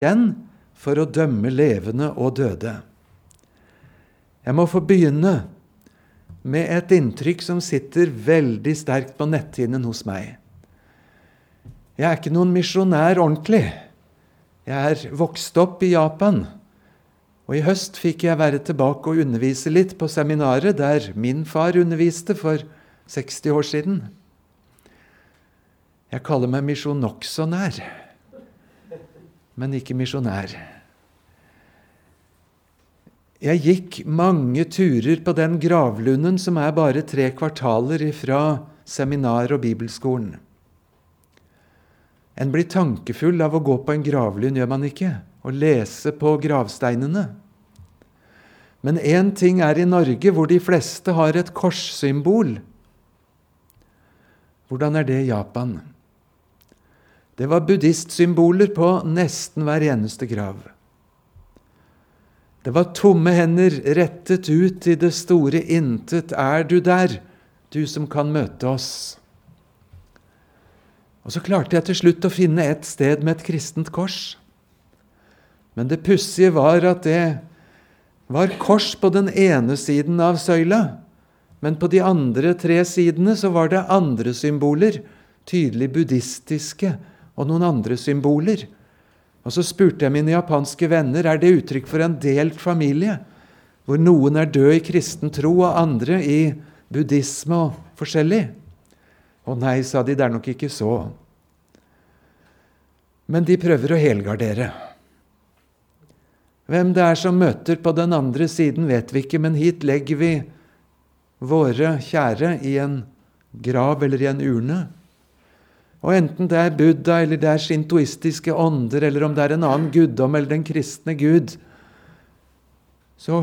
igjen for å dømme levende og døde. Jeg må få begynne med et inntrykk som sitter veldig sterkt på netthinnen hos meg. Jeg er ikke noen misjonær ordentlig. Jeg er vokst opp i Japan. Og i høst fikk jeg være tilbake og undervise litt på seminaret der min far underviste for 60 år siden. Jeg kaller meg misjon nokså nær, men ikke misjonær. Jeg gikk mange turer på den gravlunden som er bare tre kvartaler ifra seminar og bibelskolen. En blir tankefull av å gå på en gravlund, gjør man ikke? Og lese på gravsteinene. Men én ting er i Norge, hvor de fleste har et korssymbol. Hvordan er det i Japan? Det var buddhistsymboler på nesten hver eneste grav. Det var tomme hender rettet ut i det store intet. Er du der, du som kan møte oss? Og så klarte jeg til slutt å finne et sted med et kristent kors. Men det pussige var at det var kors på den ene siden av søyla, men på de andre tre sidene så var det andre symboler, tydelig buddhistiske, og noen andre symboler. Og så spurte jeg mine japanske venner er det uttrykk for en delt familie, hvor noen er død i kristen tro og andre i buddhisme og forskjellig. Å nei, sa de, det er nok ikke så. Men de prøver å helgardere. Hvem det er som møter på den andre siden, vet vi ikke, men hit legger vi våre kjære i en grav eller i en urne. Og enten det er Buddha, eller det er shintoistiske ånder, eller om det er en annen guddom eller den kristne Gud, så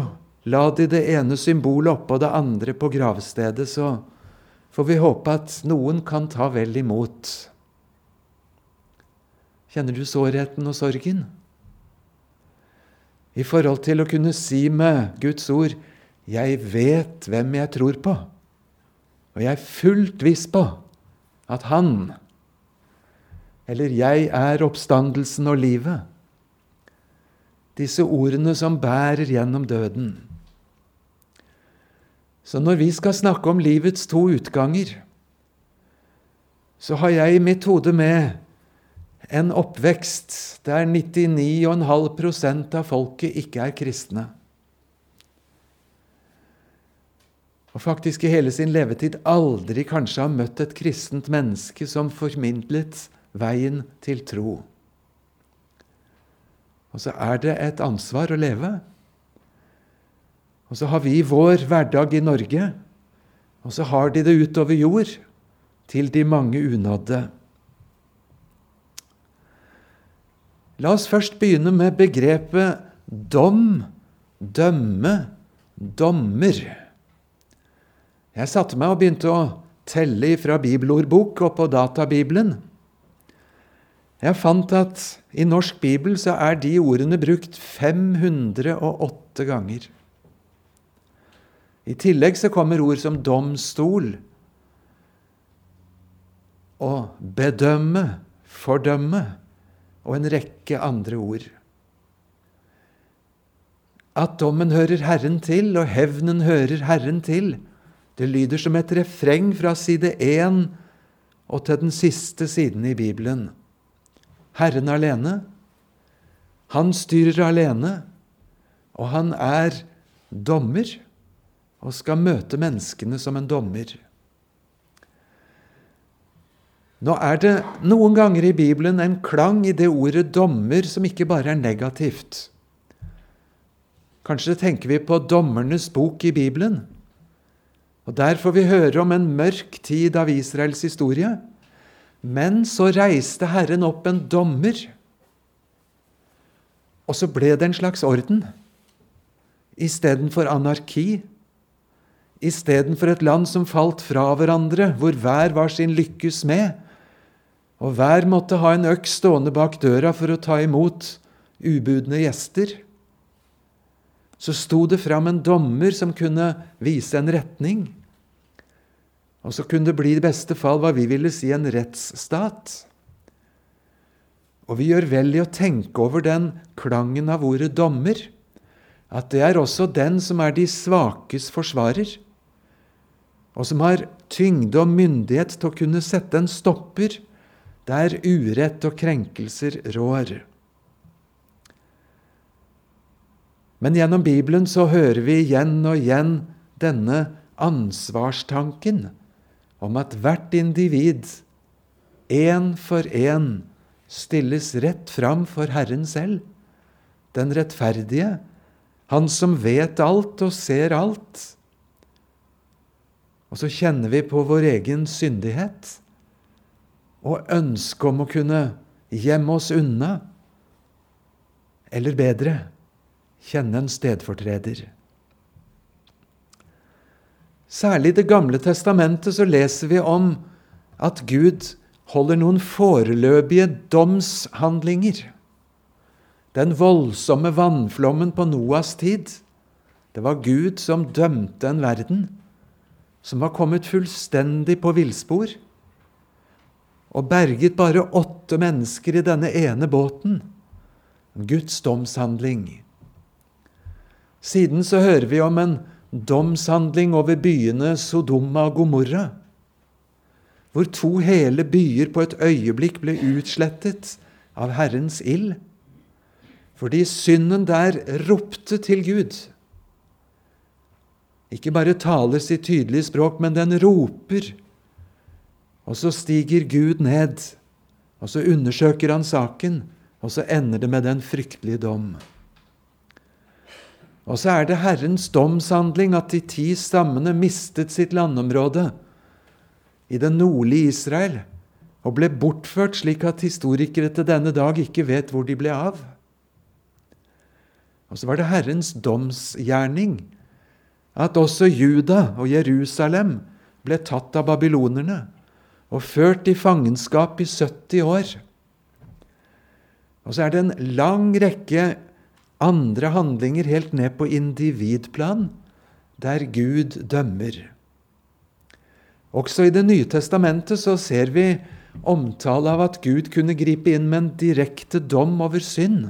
la de det ene symbolet oppå det andre på gravstedet, så får vi håpe at noen kan ta vel imot. Kjenner du sårheten og sorgen? I forhold til å kunne si med Guds ord 'Jeg vet hvem jeg tror på', og jeg er fullt viss på at Han eller 'Jeg er oppstandelsen og livet'. Disse ordene som bærer gjennom døden. Så når vi skal snakke om livets to utganger, så har jeg i mitt hode med en oppvekst der 99,5% av folket ikke er kristne. Og faktisk i hele sin levetid aldri kanskje har møtt et kristent menneske som formidlet veien til tro. Og så er det et ansvar å leve. Og så har vi vår hverdag i Norge, og så har de det utover jord, til de mange unådde. La oss først begynne med begrepet dom, dømme, dommer. Jeg satte meg og begynte å telle fra bibelordbok og på databibelen. Jeg fant at i norsk bibel så er de ordene brukt 508 ganger. I tillegg så kommer ord som domstol og bedømme, fordømme og en rekke andre ord. At dommen hører Herren til, og hevnen hører Herren til, det lyder som et refreng fra side 1 og til den siste siden i Bibelen. Herren alene. Han styrer alene, og han er dommer og skal møte menneskene som en dommer. Nå er det noen ganger i Bibelen en klang i det ordet 'dommer' som ikke bare er negativt. Kanskje tenker vi på Dommernes bok i Bibelen. Og Der får vi høre om en mørk tid av Israels historie. Men så reiste Herren opp en dommer, og så ble det en slags orden. Istedenfor anarki, istedenfor et land som falt fra hverandre, hvor hver var sin lykkes med, og hver måtte ha en øks stående bak døra for å ta imot ubudne gjester, så sto det fram en dommer som kunne vise en retning. Og så kunne det bli i beste fall hva vi ville si en rettsstat. Og vi gjør vel i å tenke over den klangen av ordet dommer, at det er også den som er de svakes forsvarer, og som har tyngde og myndighet til å kunne sette en stopper der urett og krenkelser rår. Men gjennom Bibelen så hører vi igjen og igjen denne ansvarstanken om at hvert individ, én for én, stilles rett fram for Herren selv, den rettferdige, Han som vet alt og ser alt. Og så kjenner vi på vår egen syndighet og ønske om å kunne gjemme oss unna, eller bedre, kjenne en stedfortreder. Særlig i Det gamle testamentet så leser vi om at Gud holder noen foreløpige domshandlinger. Den voldsomme vannflommen på Noas tid. Det var Gud som dømte en verden som var kommet fullstendig på villspor, og berget bare åtte mennesker i denne ene båten. Guds domshandling. Siden så hører vi om en domshandling over byene Sodoma og Gomorra hvor to hele byer på et øyeblikk ble utslettet av Herrens ild, fordi synden der ropte til Gud. Ikke bare taler sitt tydelige språk, men den roper. Og så stiger Gud ned, og så undersøker han saken, og så ender det med den fryktelige dom. Og så er det Herrens domshandling at de ti stammene mistet sitt landområde i det nordlige Israel og ble bortført slik at historikere til denne dag ikke vet hvor de ble av. Og så var det Herrens domsgjerning at også Juda og Jerusalem ble tatt av babylonerne og ført i fangenskap i 70 år. Og så er det en lang rekke andre handlinger helt ned på individplan, der Gud dømmer. Også i Det nye testamentet så ser vi omtale av at Gud kunne gripe inn med en direkte dom over synd.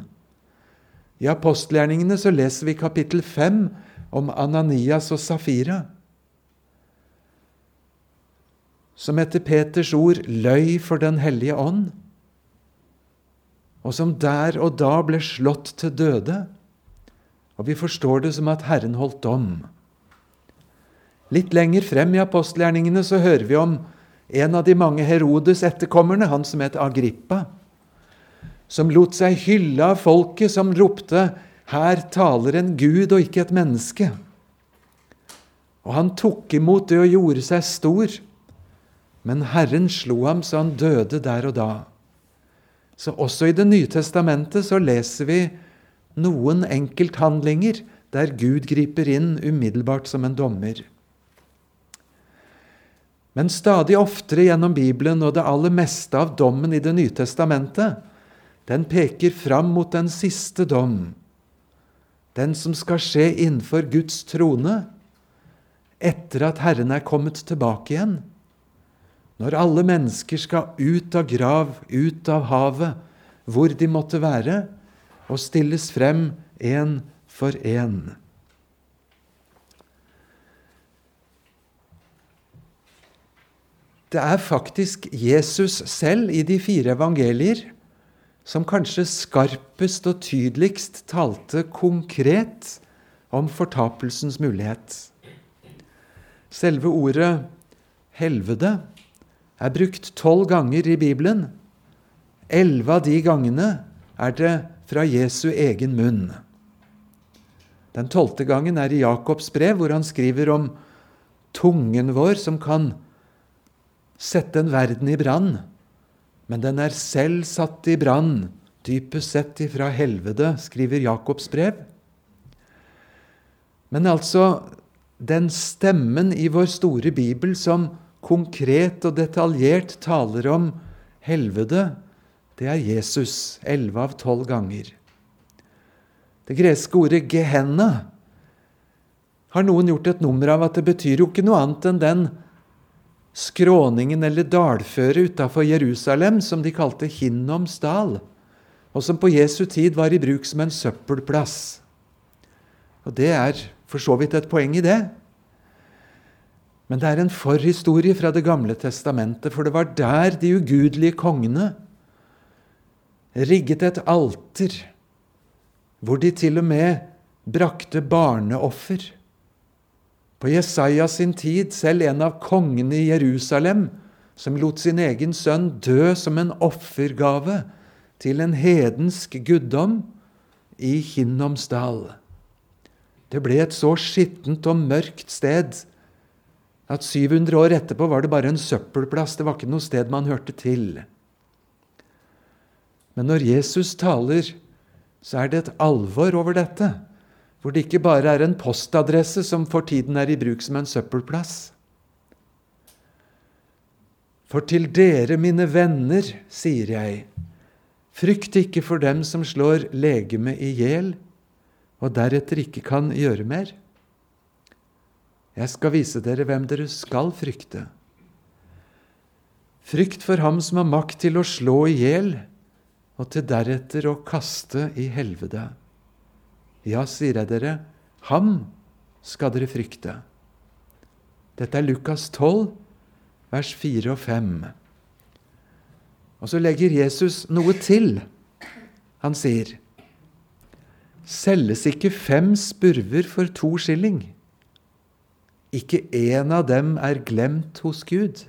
I apostelgjerningene så leser vi kapittel 5 om Ananias og Safira, som etter Peters ord løy for Den hellige ånd, og som der og da ble slått til døde. Og vi forstår det som at Herren holdt dom. Litt lenger frem i apostelgjerningene så hører vi om en av de mange Herodes etterkommerne, han som het Agrippa, som lot seg hylle av folket som ropte 'Her taler en Gud og ikke et menneske'. Og han tok imot det og gjorde seg stor, men Herren slo ham så han døde der og da. Så også i Det nye testamentet så leser vi noen enkelthandlinger der Gud griper inn umiddelbart som en dommer. Men stadig oftere gjennom Bibelen og det aller meste av dommen i Det nye testamentet, den peker fram mot den siste dom, den som skal skje innenfor Guds trone etter at Herren er kommet tilbake igjen. Når alle mennesker skal ut av grav, ut av havet, hvor de måtte være, og stilles frem én for én. Det er faktisk Jesus selv i de fire evangelier som kanskje skarpest og tydeligst talte konkret om fortapelsens mulighet. Selve ordet 'helvete' er brukt tolv ganger i Bibelen. Elleve av de gangene er det fra Jesu egen munn. Den tolvte gangen er i Jakobs brev, hvor han skriver om tungen vår som kan sette en verden i brann, men den er selv satt i brann, dypest sett ifra helvete, skriver Jakobs brev. Men altså, den stemmen i vår store bibel som konkret og detaljert taler om helvete, det er Jesus, elleve av tolv ganger. Det greske ordet 'gehenna' har noen gjort et nummer av at det betyr jo ikke noe annet enn den skråningen eller dalføret utafor Jerusalem som de kalte Hinnoms dal, og som på Jesu tid var i bruk som en søppelplass. Og det er for så vidt et poeng i det. Men det er en forhistorie fra Det gamle testamentet, for det var der de ugudelige kongene rigget et alter, hvor de til og med brakte barneoffer. På Jesaja sin tid, selv en av kongene i Jerusalem, som lot sin egen sønn dø som en offergave til en hedensk guddom i Hinnomsdal. Det ble et så skittent og mørkt sted at 700 år etterpå var det bare en søppelplass. Det var ikke noe sted man hørte til. Men når Jesus taler, så er det et alvor over dette, hvor det ikke bare er en postadresse som for tiden er i bruk som en søppelplass. For til dere, mine venner, sier jeg, frykt ikke for dem som slår legemet i hjel, og deretter ikke kan gjøre mer. Jeg skal vise dere hvem dere skal frykte. Frykt for ham som har makt til å slå i hjel, og til deretter å kaste i helvete. Ja, sier jeg dere, ham skal dere frykte. Dette er Lukas 12, vers 4 og 5. Og så legger Jesus noe til. Han sier, Selges ikke fem spurver for to skilling? Ikke én av dem er glemt hos Gud.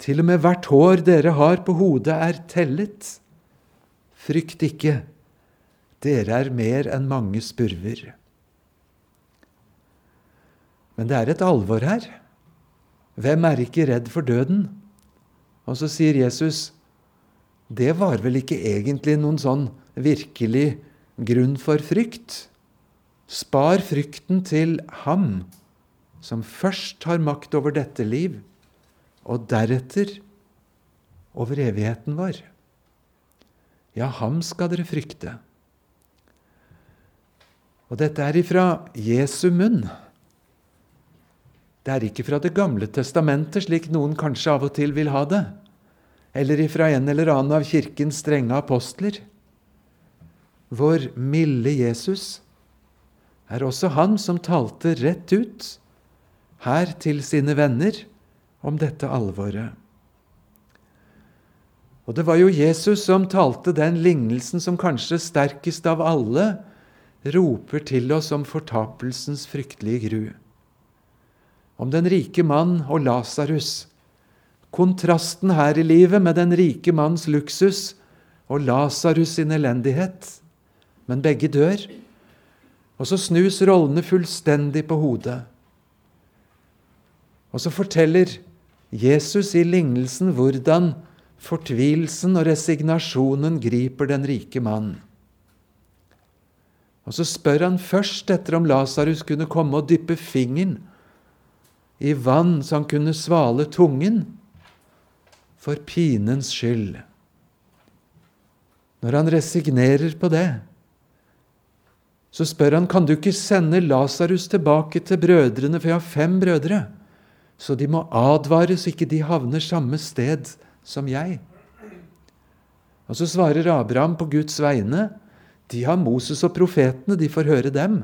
Til og med hvert hår dere har på hodet, er tellet. Frykt ikke, dere er mer enn mange spurver. Men det er et alvor her. Hvem er ikke redd for døden? Og så sier Jesus, det var vel ikke egentlig noen sånn virkelig grunn for frykt? Spar frykten til ham som først har makt over dette liv, og deretter over evigheten vår. Ja, ham skal dere frykte. Og dette er ifra Jesu munn. Det er ikke fra Det gamle testamentet, slik noen kanskje av og til vil ha det, eller ifra en eller annen av Kirkens strenge apostler. Vår milde Jesus er også han som talte rett ut her til sine venner om dette alvoret. Og det var jo Jesus som talte den lignelsen som kanskje sterkest av alle roper til oss om fortapelsens fryktelige gru om den rike mann og Lasarus. Kontrasten her i livet med den rike manns luksus og Lasarus sin elendighet. Men begge dør. Og så snus rollene fullstendig på hodet. Og så forteller Jesus i lignelsen hvordan fortvilelsen og resignasjonen griper den rike mann. Og så spør han først etter om Lasarus kunne komme og dyppe fingeren i vann så han kunne svale tungen, for pinens skyld. Når han resignerer på det, så spør han kan du ikke sende Lasarus tilbake til brødrene, for jeg har fem brødre, så de må advare så ikke de havner samme sted som jeg. Og så svarer Abraham på Guds vegne, de har Moses og profetene, de får høre dem.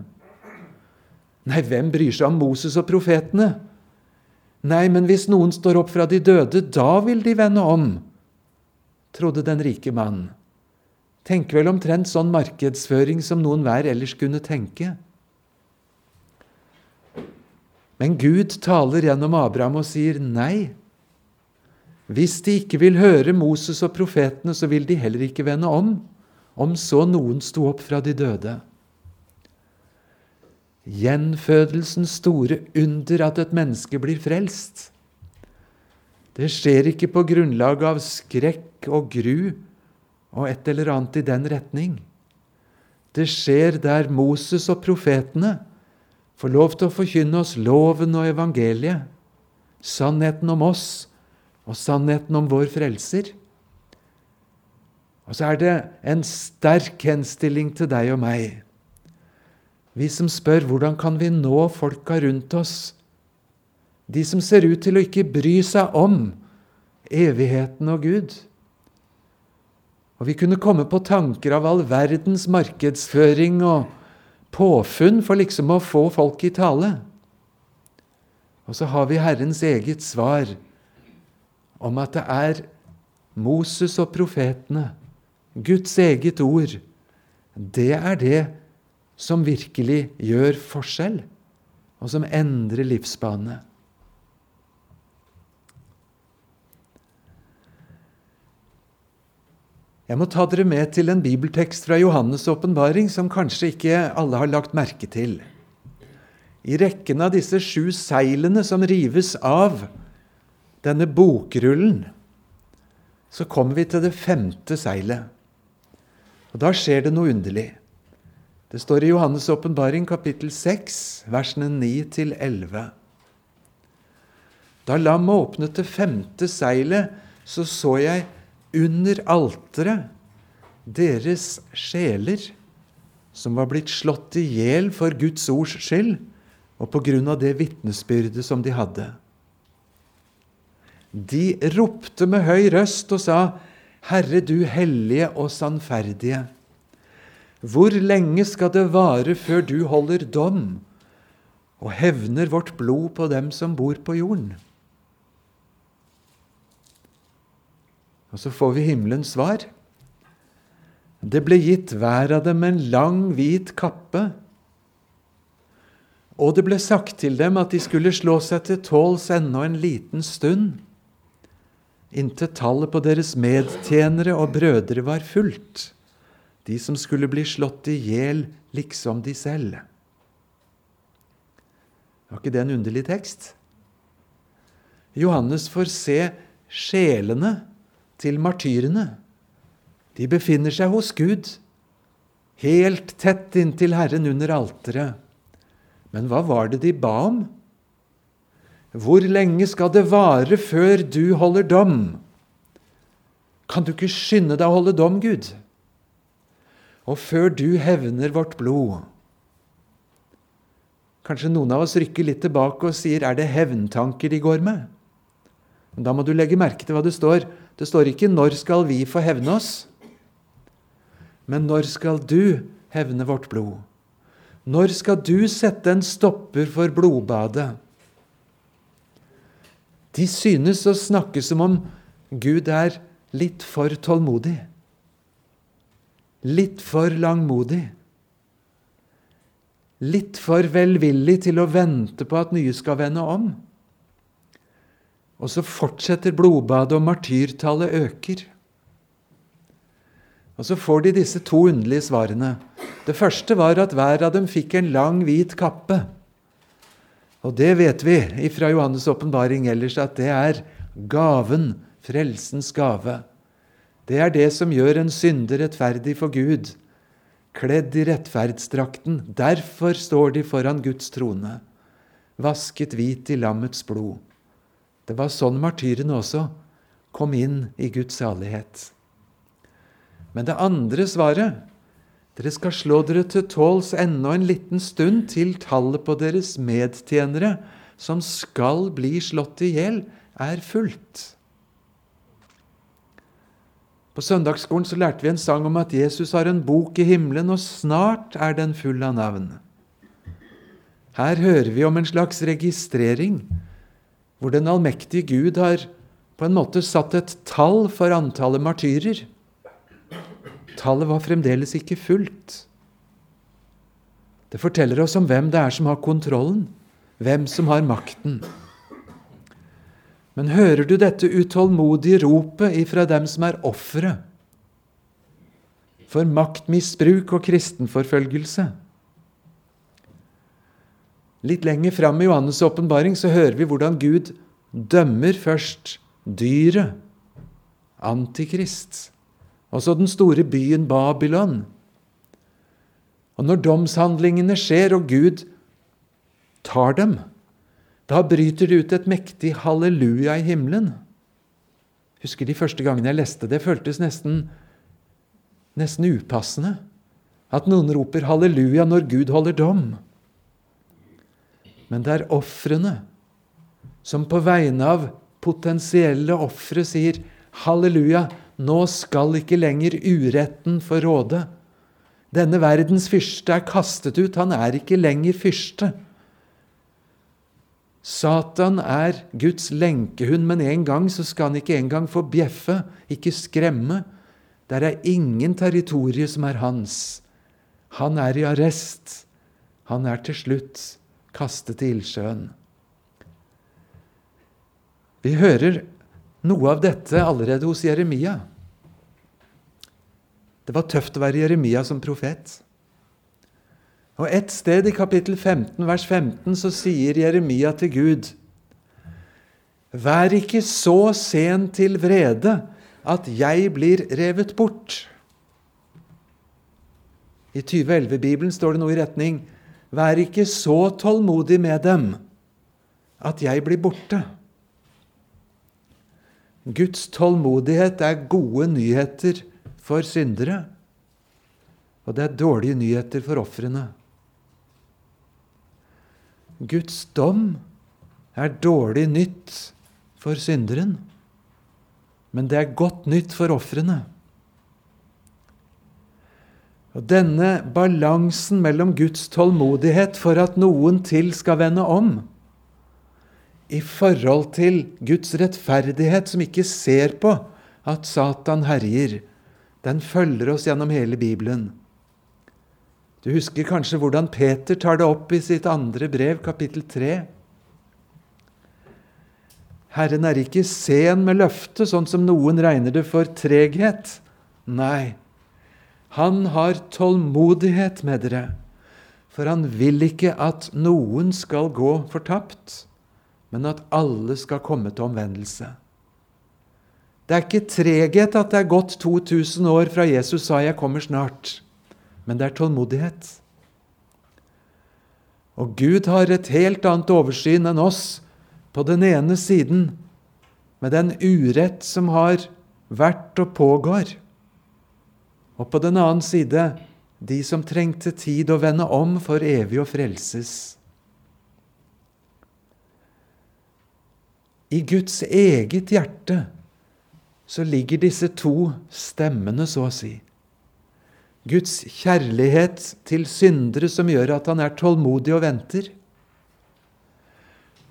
Nei, hvem bryr seg om Moses og profetene? Nei, men hvis noen står opp fra de døde, da vil de vende om, trodde den rike mannen. Tenk vel omtrent sånn markedsføring som noen hver ellers kunne tenke. Men Gud taler gjennom Abraham og sier nei. Hvis de ikke vil høre Moses og profetene, så vil de heller ikke vende om, om så noen sto opp fra de døde gjenfødelsens store under at et menneske blir frelst. Det skjer ikke på grunnlag av skrekk og gru og et eller annet i den retning. Det skjer der Moses og profetene får lov til å forkynne oss loven og evangeliet, sannheten om oss og sannheten om vår frelser. Og så er det en sterk henstilling til deg og meg vi som spør hvordan kan vi nå folka rundt oss, de som ser ut til å ikke bry seg om evigheten og Gud. Og vi kunne komme på tanker av all verdens markedsføring og påfunn for liksom å få folk i tale. Og så har vi Herrens eget svar om at det er Moses og profetene, Guds eget ord, det er det som virkelig gjør forskjell, og som endrer livsbane. Jeg må ta dere med til en bibeltekst fra Johannes' åpenbaring som kanskje ikke alle har lagt merke til. I rekken av disse sju seilene som rives av denne bokrullen, så kommer vi til det femte seilet. Og da skjer det noe underlig. Det står i Johannes' åpenbaring kapittel 6, versene 9-11. Da lammet åpnet det femte seilet, så så jeg under alteret deres sjeler, som var blitt slått i hjel for Guds ords skyld, og på grunn av det vitnesbyrdet som de hadde. De ropte med høy røst og sa, Herre, du hellige og sannferdige, hvor lenge skal det vare før du holder dom og hevner vårt blod på dem som bor på jorden? Og så får vi himmelens svar. Det ble gitt hver av dem en lang, hvit kappe. Og det ble sagt til dem at de skulle slå seg til tåls ennå en liten stund, inntil tallet på deres medtjenere og brødre var fullt, de som skulle bli slått i hjel liksom de selv. Var ikke det en underlig tekst? Johannes får se sjelene til martyrene. De befinner seg hos Gud, helt tett inntil Herren under alteret. Men hva var det de ba om? Hvor lenge skal det vare før du holder dom? Kan du ikke skynde deg å holde dom, Gud? Og før du hevner vårt blod? Kanskje noen av oss rykker litt tilbake og sier, er det hevntanker de går med? Da må du legge merke til hva det står det står ikke 'når skal vi få hevne oss', men 'når skal du hevne vårt blod'? Når skal du sette en stopper for blodbadet? De synes å snakke som om Gud er litt for tålmodig. Litt for langmodig. Litt for velvillig til å vente på at nye skal vende om. Og så fortsetter blodbadet, og martyrtallet øker. Og så får de disse to underlige svarene. Det første var at hver av dem fikk en lang, hvit kappe. Og det vet vi fra Johannes' åpenbaring ellers at det er gaven, frelsens gave. Det er det som gjør en synder rettferdig for Gud, kledd i rettferdsdrakten. Derfor står de foran Guds trone, vasket hvit i lammets blod. Det var sånn martyrene også kom inn i Guds salighet. Men det andre svaret dere skal slå dere til tåls ennå en liten stund til tallet på deres medtjenere som skal bli slått i hjel, er fullt. På søndagsskolen så lærte vi en sang om at Jesus har en bok i himmelen, og snart er den full av navn. Her hører vi om en slags registrering hvor den allmektige Gud har på en måte satt et tall for antallet martyrer. Tallet var fremdeles ikke fullt. Det forteller oss om hvem det er som har kontrollen, hvem som har makten. Men hører du dette utålmodige ropet ifra dem som er ofre for maktmisbruk og kristenforfølgelse? Litt lenger fram i Johannes' åpenbaring så hører vi hvordan Gud dømmer først dyret, Antikrist, og så den store byen Babylon. Og når domshandlingene skjer, og Gud tar dem, da bryter det ut et mektig halleluja i himmelen. Husker de første gangene jeg leste det, føltes nesten, nesten upassende. At noen roper halleluja når Gud holder dom. Men det er ofrene som på vegne av potensielle ofre sier halleluja nå skal ikke lenger uretten få råde. Denne verdens fyrste er kastet ut, han er ikke lenger fyrste. Satan er Guds lenkehund, men en gang så skal han ikke engang få bjeffe, ikke skremme. Der er ingen territorium som er hans. Han er i arrest. Han er til slutt kastet i ildsjøen. Vi hører noe av dette allerede hos Jeremia. Det var tøft å være Jeremia som profet. Og Et sted i kapittel 15, vers 15, så sier Jeremia til Gud.: Vær ikke så sen til vrede at jeg blir revet bort. I 2011-bibelen står det noe i retning Vær ikke så tålmodig med dem at jeg blir borte. Guds tålmodighet er gode nyheter for syndere, og det er dårlige nyheter for ofrene. Guds dom er dårlig nytt for synderen men det er godt nytt for ofrene. Og Denne balansen mellom Guds tålmodighet for at noen til skal vende om, i forhold til Guds rettferdighet, som ikke ser på at Satan herjer, den følger oss gjennom hele Bibelen. Du husker kanskje hvordan Peter tar det opp i sitt andre brev, kapittel 3. Herren er ikke sen med løftet, sånn som noen regner det for treghet. Nei, han har tålmodighet med dere, for han vil ikke at noen skal gå fortapt, men at alle skal komme til omvendelse. Det er ikke treghet at det er gått 2000 år fra Jesus sa 'Jeg kommer snart', men det er tålmodighet. Og Gud har et helt annet oversyn enn oss på den ene siden med den urett som har vært og pågår, og på den annen side de som trengte tid å vende om for evig å frelses. I Guds eget hjerte så ligger disse to stemmene, så å si. Guds kjærlighet til syndere som gjør at han er tålmodig og venter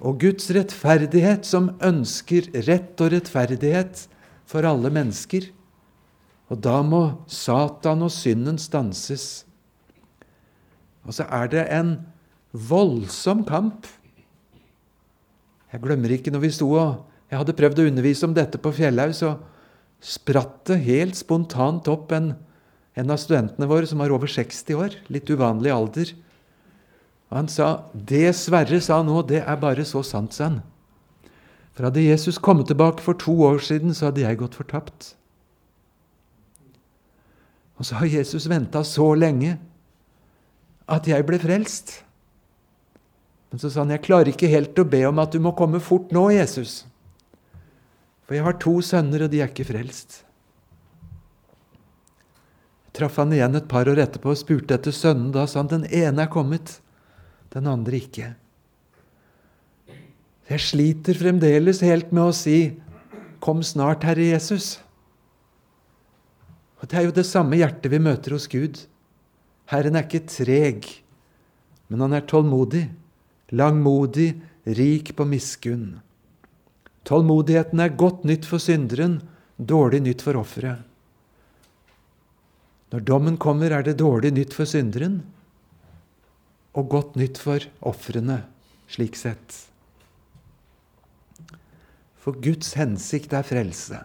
og Guds rettferdighet, som ønsker rett og rettferdighet for alle mennesker. Og da må Satan og synden stanses. Og så er det en voldsom kamp. Jeg glemmer ikke når vi sto og Jeg hadde prøvd å undervise om dette på Fjellhaug, så spratt det helt spontant opp en, en av studentene våre som var over 60 år, litt uvanlig alder. Og han sa, 'Det Sverre sa nå, det er bare så sant', sa han. For hadde Jesus kommet tilbake for to år siden, så hadde jeg gått fortapt. Og så har Jesus venta så lenge at jeg ble frelst. Men så sa han, 'Jeg klarer ikke helt å be om at du må komme fort nå, Jesus.' For jeg har to sønner, og de er ikke frelst. Jeg traff han igjen et par år etterpå og spurte etter sønnen. Da sa han, 'Den ene er kommet.' den andre ikke. Jeg sliter fremdeles helt med å si 'Kom snart, Herre Jesus'. Og Det er jo det samme hjertet vi møter hos Gud. Herren er ikke treg, men han er tålmodig, langmodig, rik på miskunn. Tålmodigheten er godt nytt for synderen, dårlig nytt for offeret. Når dommen kommer, er det dårlig nytt for synderen, og godt nytt for ofrene, slik sett. For Guds hensikt er frelse.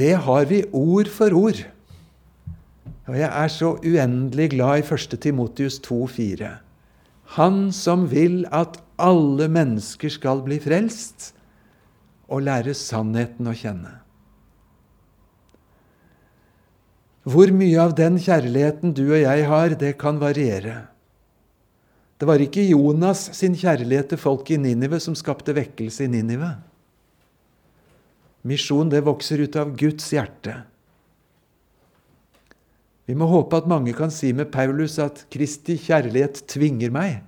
Det har vi ord for ord. Og jeg er så uendelig glad i 1. Timotius 2,4. Han som vil at alle mennesker skal bli frelst og lære sannheten å kjenne. Hvor mye av den kjærligheten du og jeg har, det kan variere. Det var ikke Jonas sin kjærlighet til folk i Ninive som skapte vekkelse i Ninive. Misjon det vokser ut av Guds hjerte. Vi må håpe at mange kan si med Paulus at Kristi kjærlighet tvinger meg.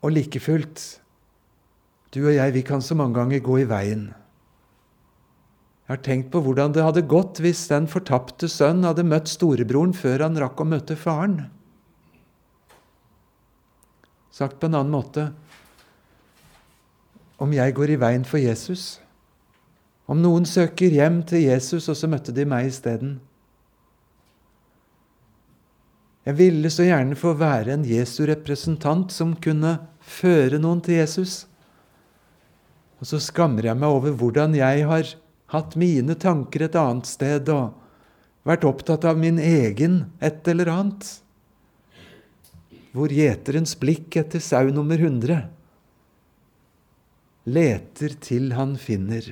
Og like fullt Du og jeg, vi kan så mange ganger gå i veien. Jeg har tenkt på hvordan det hadde gått hvis den fortapte sønn hadde møtt storebroren før han rakk å møte faren. Sagt på en annen måte om jeg går i veien for Jesus, om noen søker hjem til Jesus, og så møtte de meg isteden. Jeg ville så gjerne få være en Jesu representant som kunne føre noen til Jesus. Og så skammer jeg meg over hvordan jeg har hatt mine tanker et annet sted og vært opptatt av min egen et eller annet. Hvor gjeterens blikk etter sau nummer 100 leter til han finner.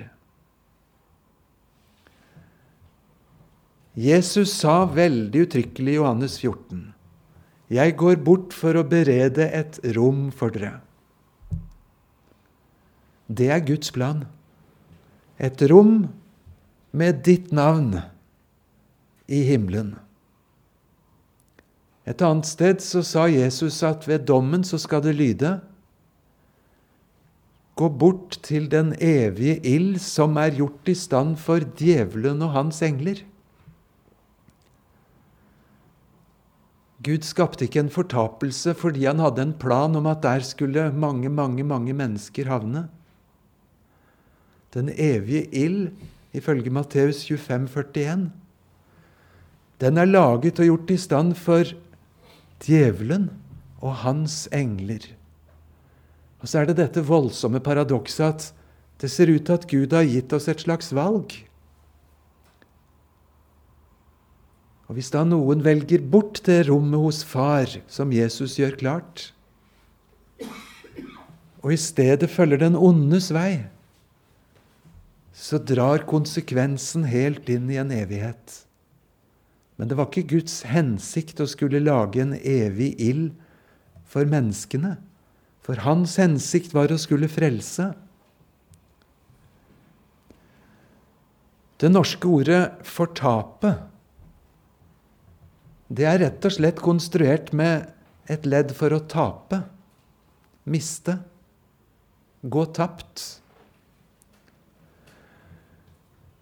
Jesus sa veldig uttrykkelig i Johannes 14.: Jeg går bort for å berede et rom for dere. Det er Guds plan. Et rom med ditt navn i himmelen. Et annet sted så sa Jesus at ved dommen så skal det lyde Gå bort til den evige ild som er gjort i stand for djevelen og hans engler. Gud skapte ikke en fortapelse fordi han hadde en plan om at der skulle mange, mange, mange mennesker havne. Den evige ild, ifølge Matteus 25, 41, den er laget og gjort i stand for djevelen og hans engler. Og så er det dette voldsomme paradokset at det ser ut til at Gud har gitt oss et slags valg. Og hvis da noen velger bort det rommet hos far, som Jesus gjør klart, og i stedet følger den ondes vei, så drar konsekvensen helt inn i en evighet. Men det var ikke Guds hensikt å skulle lage en evig ild for menneskene. For hans hensikt var å skulle frelse. Det norske ordet 'fortape' det er rett og slett konstruert med et ledd for å tape, miste, gå tapt.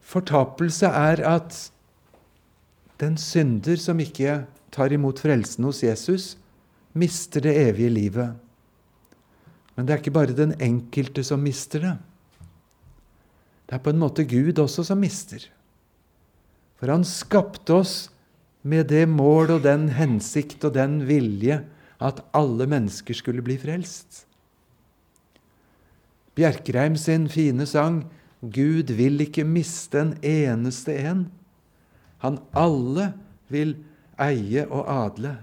Fortapelse er at den synder som ikke tar imot frelsen hos Jesus, mister det evige livet. Men det er ikke bare den enkelte som mister det. Det er på en måte Gud også som mister. For han skapte oss med det mål og den hensikt og den vilje at alle mennesker skulle bli frelst. Bjerkreim sin fine sang Gud vil ikke miste en eneste en. Han alle vil eie og adle.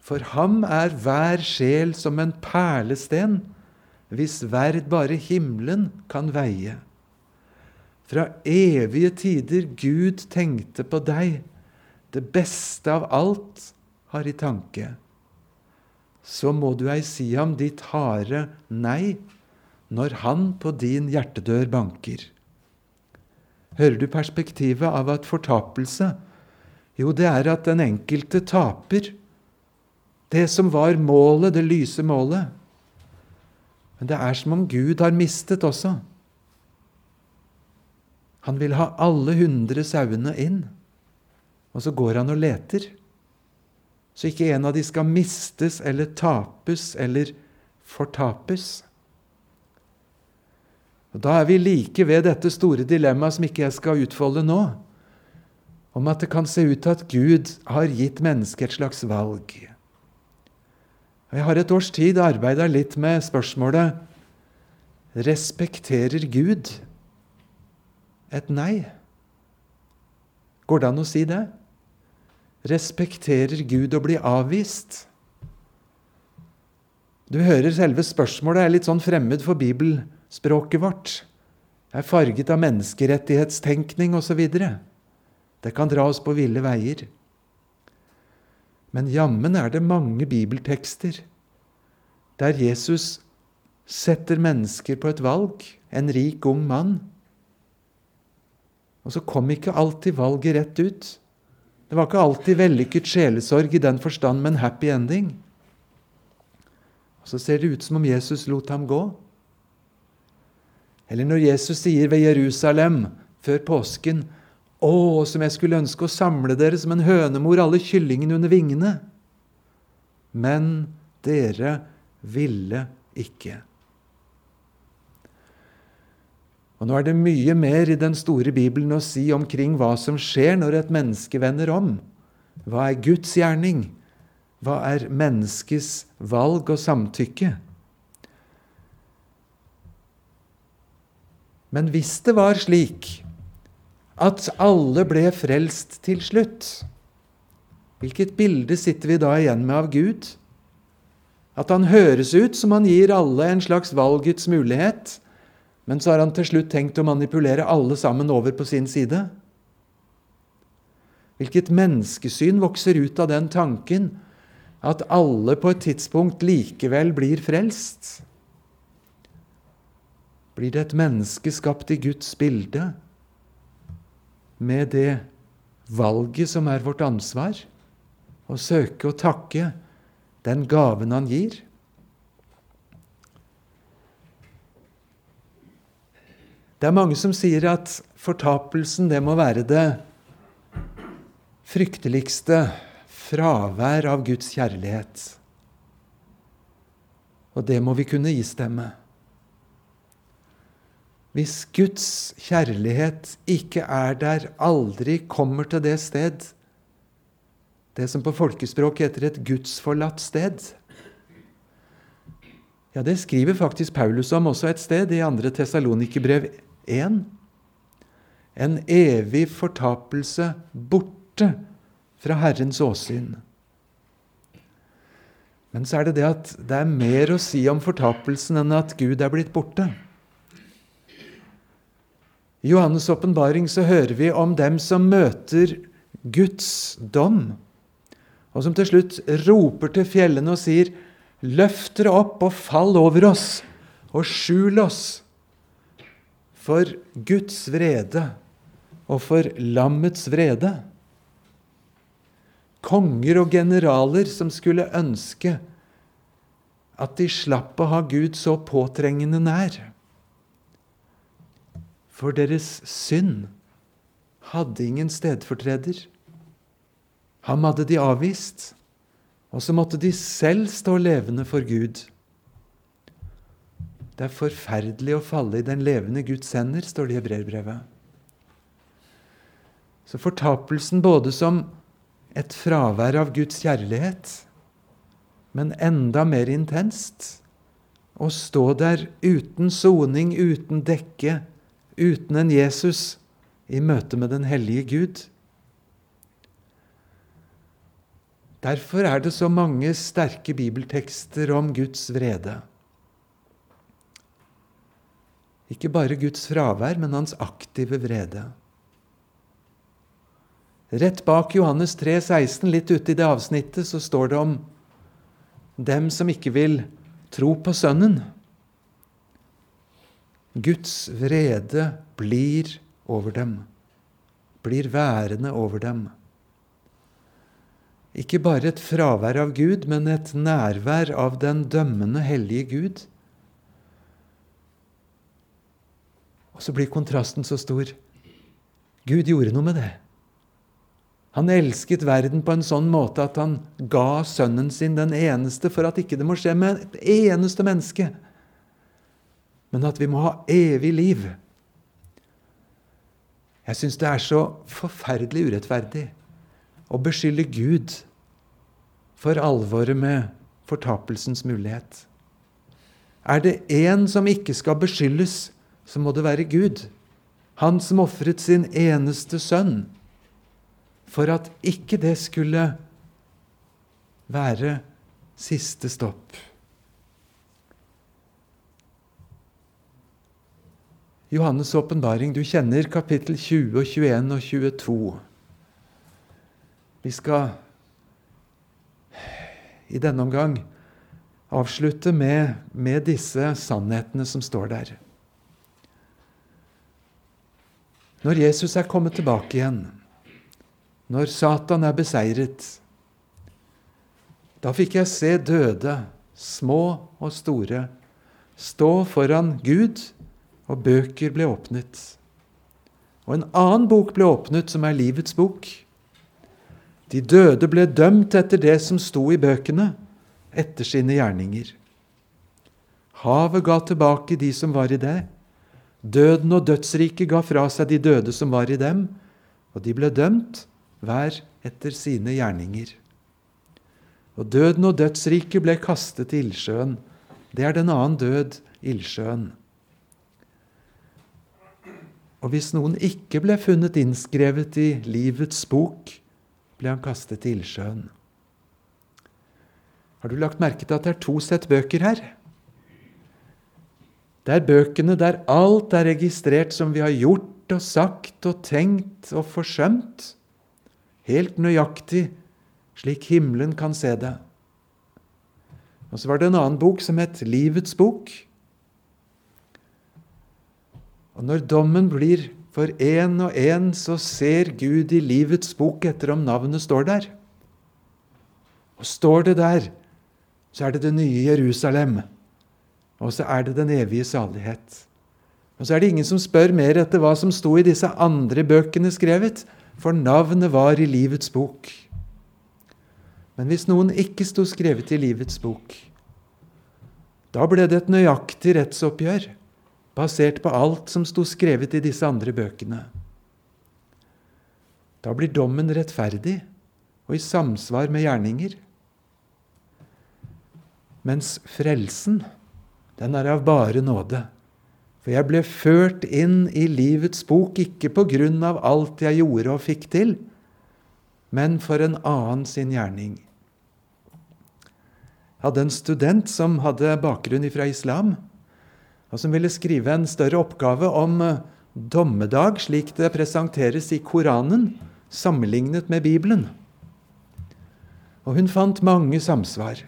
For ham er hver sjel som en perlesten, hvis verd bare himmelen kan veie. Fra evige tider Gud tenkte på deg, det beste av alt har i tanke. Så må du ei si ham ditt harde nei når han på din hjertedør banker. Hører du perspektivet av at fortapelse Jo, det er at den enkelte taper det som var målet, det lyse målet. Men det er som om Gud har mistet også. Han vil ha alle hundre sauene inn, og så går han og leter. Så ikke en av de skal mistes eller tapes eller fortapes. Og Da er vi like ved dette store dilemmaet som ikke jeg skal utfolde nå, om at det kan se ut til at Gud har gitt mennesket et slags valg. Jeg har et års tid arbeida litt med spørsmålet Respekterer Gud et nei? Går det an å si det? Respekterer Gud å bli avvist? Du hører selve spørsmålet er litt sånn fremmed for bibelspråket vårt. vårt er farget av menneskerettighetstenkning osv. Det kan dra oss på ville veier. Men jammen er det mange bibeltekster der Jesus setter mennesker på et valg, en rik, ung mann. Og så kom ikke alltid valget rett ut. Det var ikke alltid vellykket sjelesorg i den forstand, men happy ending. Og så ser det ut som om Jesus lot ham gå. Eller når Jesus sier ved Jerusalem før påsken Å, som jeg skulle ønske å samle dere som en hønemor, alle kyllingene under vingene. Men dere ville ikke. Og Nå er det mye mer i den store Bibelen å si omkring hva som skjer når et menneske vender om. Hva er Guds gjerning? Hva er menneskets valg og samtykke? Men hvis det var slik at alle ble frelst til slutt, hvilket bilde sitter vi da igjen med av Gud? At han høres ut som han gir alle en slags valgets mulighet, men så har han til slutt tenkt å manipulere alle sammen over på sin side. Hvilket menneskesyn vokser ut av den tanken at alle på et tidspunkt likevel blir frelst? Blir det et menneske skapt i Guds bilde, med det valget som er vårt ansvar, å søke å takke den gaven han gir? Det er mange som sier at fortapelsen det må være det frykteligste fravær av Guds kjærlighet. Og det må vi kunne istemme. Hvis Guds kjærlighet ikke er der, aldri kommer til det sted, det som på folkespråk heter et gudsforlatt sted Ja, det skriver faktisk Paulus om også et sted, i 2. Tessalonikerbrev 1. En evig fortapelse borte fra Herrens åsyn. Men så er det det at det er mer å si om fortapelsen enn at Gud er blitt borte. I Johannes' åpenbaring så hører vi om dem som møter Guds dom, og som til slutt roper til fjellene og sier:" Løft dere opp og fall over oss, og skjul oss for Guds vrede og for lammets vrede. Konger og generaler som skulle ønske at de slapp å ha Gud så påtrengende nær. For deres synd hadde ingen stedfortreder. Ham hadde de avvist, og så måtte de selv stå levende for Gud. Det er forferdelig å falle i den levende Guds hender, står det i hebreerbrevet. Så fortapelsen både som et fravær av Guds kjærlighet, men enda mer intenst å stå der uten soning, uten dekke, uten en Jesus i møte med den hellige Gud. Derfor er det så mange sterke bibeltekster om Guds vrede. Ikke bare Guds fravær, men hans aktive vrede. Rett bak Johannes 3, 16, litt ute i det avsnittet, så står det om dem som ikke vil tro på Sønnen. Guds vrede blir over dem, blir værende over dem. Ikke bare et fravær av Gud, men et nærvær av den dømmende, hellige Gud Og så blir kontrasten så stor. Gud gjorde noe med det. Han elsket verden på en sånn måte at han ga sønnen sin den eneste for at ikke det må skje med et eneste menneske, men at vi må ha evig liv. Jeg syns det er så forferdelig urettferdig å beskylde Gud for alvoret med fortapelsens mulighet. Er det én som ikke skal beskyldes så må det være Gud, han som ofret sin eneste sønn, for at ikke det skulle være siste stopp. Johannes' åpenbaring, du kjenner kapittel 20 og 21 og 22. Vi skal i denne omgang avslutte med, med disse sannhetene som står der. Når Jesus er kommet tilbake igjen, når Satan er beseiret, da fikk jeg se døde, små og store, stå foran Gud og bøker ble åpnet. Og en annen bok ble åpnet, som er livets bok. De døde ble dømt etter det som sto i bøkene, etter sine gjerninger. Havet ga tilbake de som var i det. Døden og dødsriket ga fra seg de døde som var i dem, og de ble dømt, hver etter sine gjerninger. Og døden og dødsriket ble kastet i ildsjøen. Det er den annen død, ildsjøen. Og hvis noen ikke ble funnet innskrevet i livets bok, ble han kastet i ildsjøen. Har du lagt merke til at det er to sett bøker her? Det er bøkene der alt er registrert som vi har gjort og sagt og tenkt og forsømt, helt nøyaktig slik himmelen kan se det. Og så var det en annen bok som het Livets bok. Og når dommen blir for én og én, så ser Gud i livets bok etter om navnet står der. Og står det der, så er det det nye Jerusalem. Og så er det den evige salighet. Og så er det ingen som spør mer etter hva som sto i disse andre bøkene skrevet, for navnet var i livets bok. Men hvis noen ikke sto skrevet i livets bok, da ble det et nøyaktig rettsoppgjør basert på alt som sto skrevet i disse andre bøkene. Da blir dommen rettferdig og i samsvar med gjerninger. Mens frelsen, den er av bare nåde. For jeg ble ført inn i livets bok ikke på grunn av alt jeg gjorde og fikk til, men for en annen sin gjerning. Jeg hadde en student som hadde bakgrunn fra islam og som ville skrive en større oppgave om eh, dommedag slik det presenteres i Koranen, sammenlignet med Bibelen. Og hun fant mange samsvar.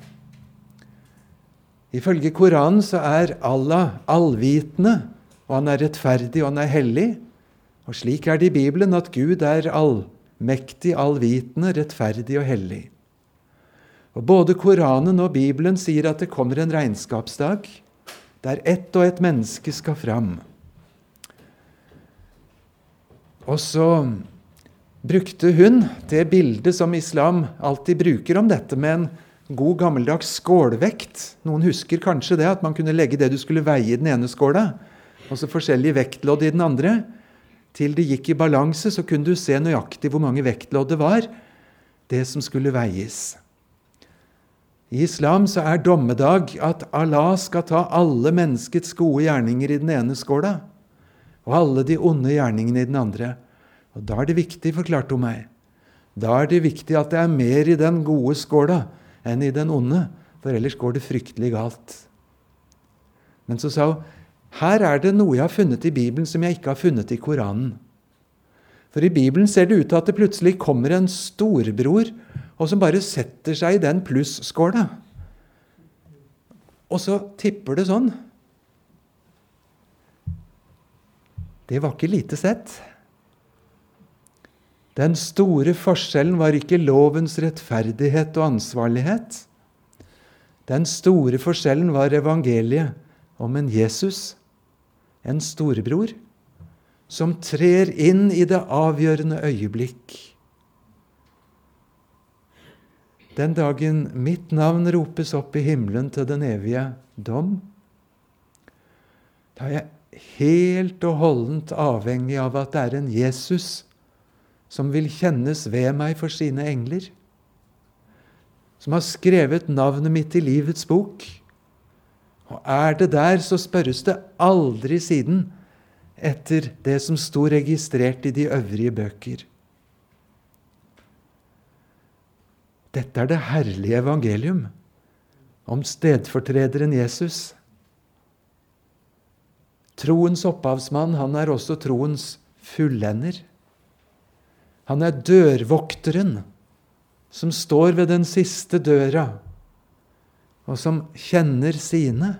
Ifølge Koranen så er Allah allvitende, og han er rettferdig, og han er hellig. Og slik er det i Bibelen at Gud er allmektig, allvitende, rettferdig og hellig. Og Både Koranen og Bibelen sier at det kommer en regnskapsdag der ett og ett menneske skal fram. Og så brukte hun det bildet som islam alltid bruker om dette, med en god, gammeldags skålvekt. Noen husker kanskje det, at man kunne legge det du skulle veie i den ene skåla, og så forskjellige vektlodd i den andre. Til det gikk i balanse, så kunne du se nøyaktig hvor mange vektlodd det var, det som skulle veies. I islam så er dommedag at Allah skal ta alle menneskets gode gjerninger i den ene skåla og alle de onde gjerningene i den andre. Og Da er det viktig, forklarte hun meg, da er det viktig at det er mer i den gode skåla enn i den onde, for ellers går det fryktelig galt. Men så sa hun her er det noe jeg har funnet i Bibelen som jeg ikke har funnet i Koranen. For i Bibelen ser det ut til at det plutselig kommer en storebror og som bare setter seg i den plusskåla. Og så tipper det sånn. Det var ikke lite sett. Den store forskjellen var ikke lovens rettferdighet og ansvarlighet. Den store forskjellen var evangeliet om en Jesus, en storebror, som trer inn i det avgjørende øyeblikk den dagen mitt navn ropes opp i himmelen til den evige dom, da er jeg helt og holdent avhengig av at det er en Jesus som vil kjennes ved meg for sine engler, som har skrevet navnet mitt i livets bok. Og er det der, så spørres det aldri siden etter det som sto registrert i de øvrige bøker. Dette er det herlige evangelium om stedfortrederen Jesus. Troens opphavsmann, han er også troens fullender. Han er dørvokteren som står ved den siste døra, og som kjenner sine,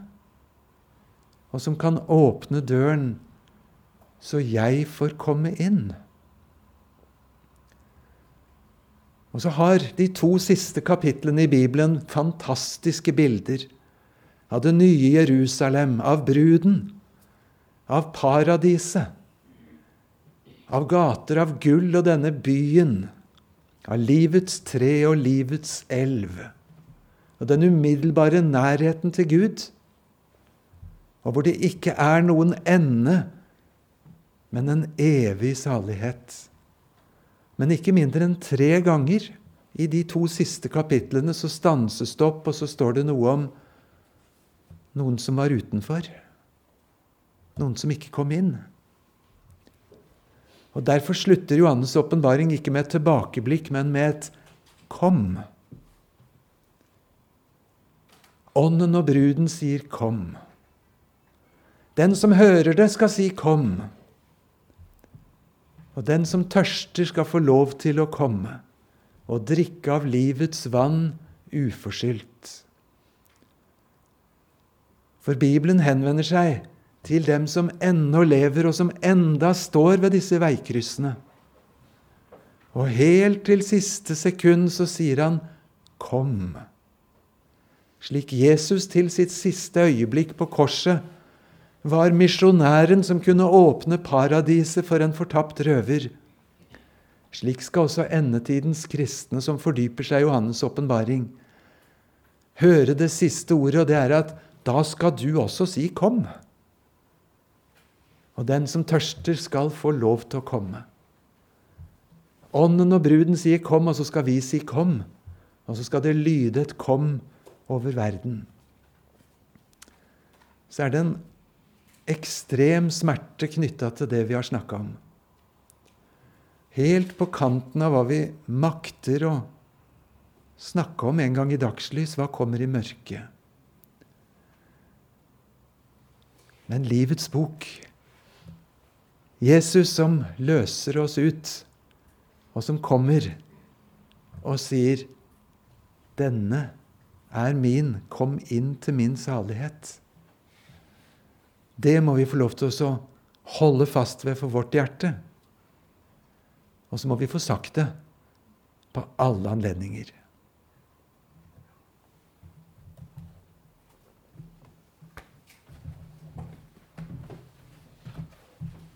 og som kan åpne døren så jeg får komme inn. Og så har de to siste kapitlene i Bibelen fantastiske bilder av det nye Jerusalem, av bruden, av paradiset, av gater av gull og denne byen, av livets tre og livets elv, og den umiddelbare nærheten til Gud, og hvor det ikke er noen ende, men en evig salighet. Men ikke mindre enn tre ganger i de to siste kapitlene så stanses det opp, og så står det noe om noen som var utenfor. Noen som ikke kom inn. Og Derfor slutter Johannes' åpenbaring ikke med et tilbakeblikk, men med et 'kom'. Ånden og bruden sier 'kom'. Den som hører det, skal si 'kom'. Og den som tørster, skal få lov til å komme og drikke av livets vann uforskyldt. For Bibelen henvender seg til dem som ennå lever, og som enda står ved disse veikryssene. Og helt til siste sekund så sier han 'kom'. Slik Jesus til sitt siste øyeblikk på korset var misjonæren som kunne åpne paradiset for en fortapt røver. Slik skal også endetidens kristne som fordyper seg i Johannes' åpenbaring, høre det siste ordet, og det er at da skal du også si 'kom'. Og den som tørster, skal få lov til å komme. Ånden og bruden sier 'kom', og så skal vi si 'kom'. Og så skal det lyde et 'kom' over verden. Så er det en ekstrem smerte knytta til det vi har snakka om. Helt på kanten av hva vi makter å snakke om en gang i dagslys. Hva kommer i mørket? Men livets bok Jesus som løser oss ut, og som kommer og sier 'Denne er min. Kom inn til min salighet'. Det må vi få lov til å holde fast ved for vårt hjerte. Og så må vi få sagt det på alle anledninger.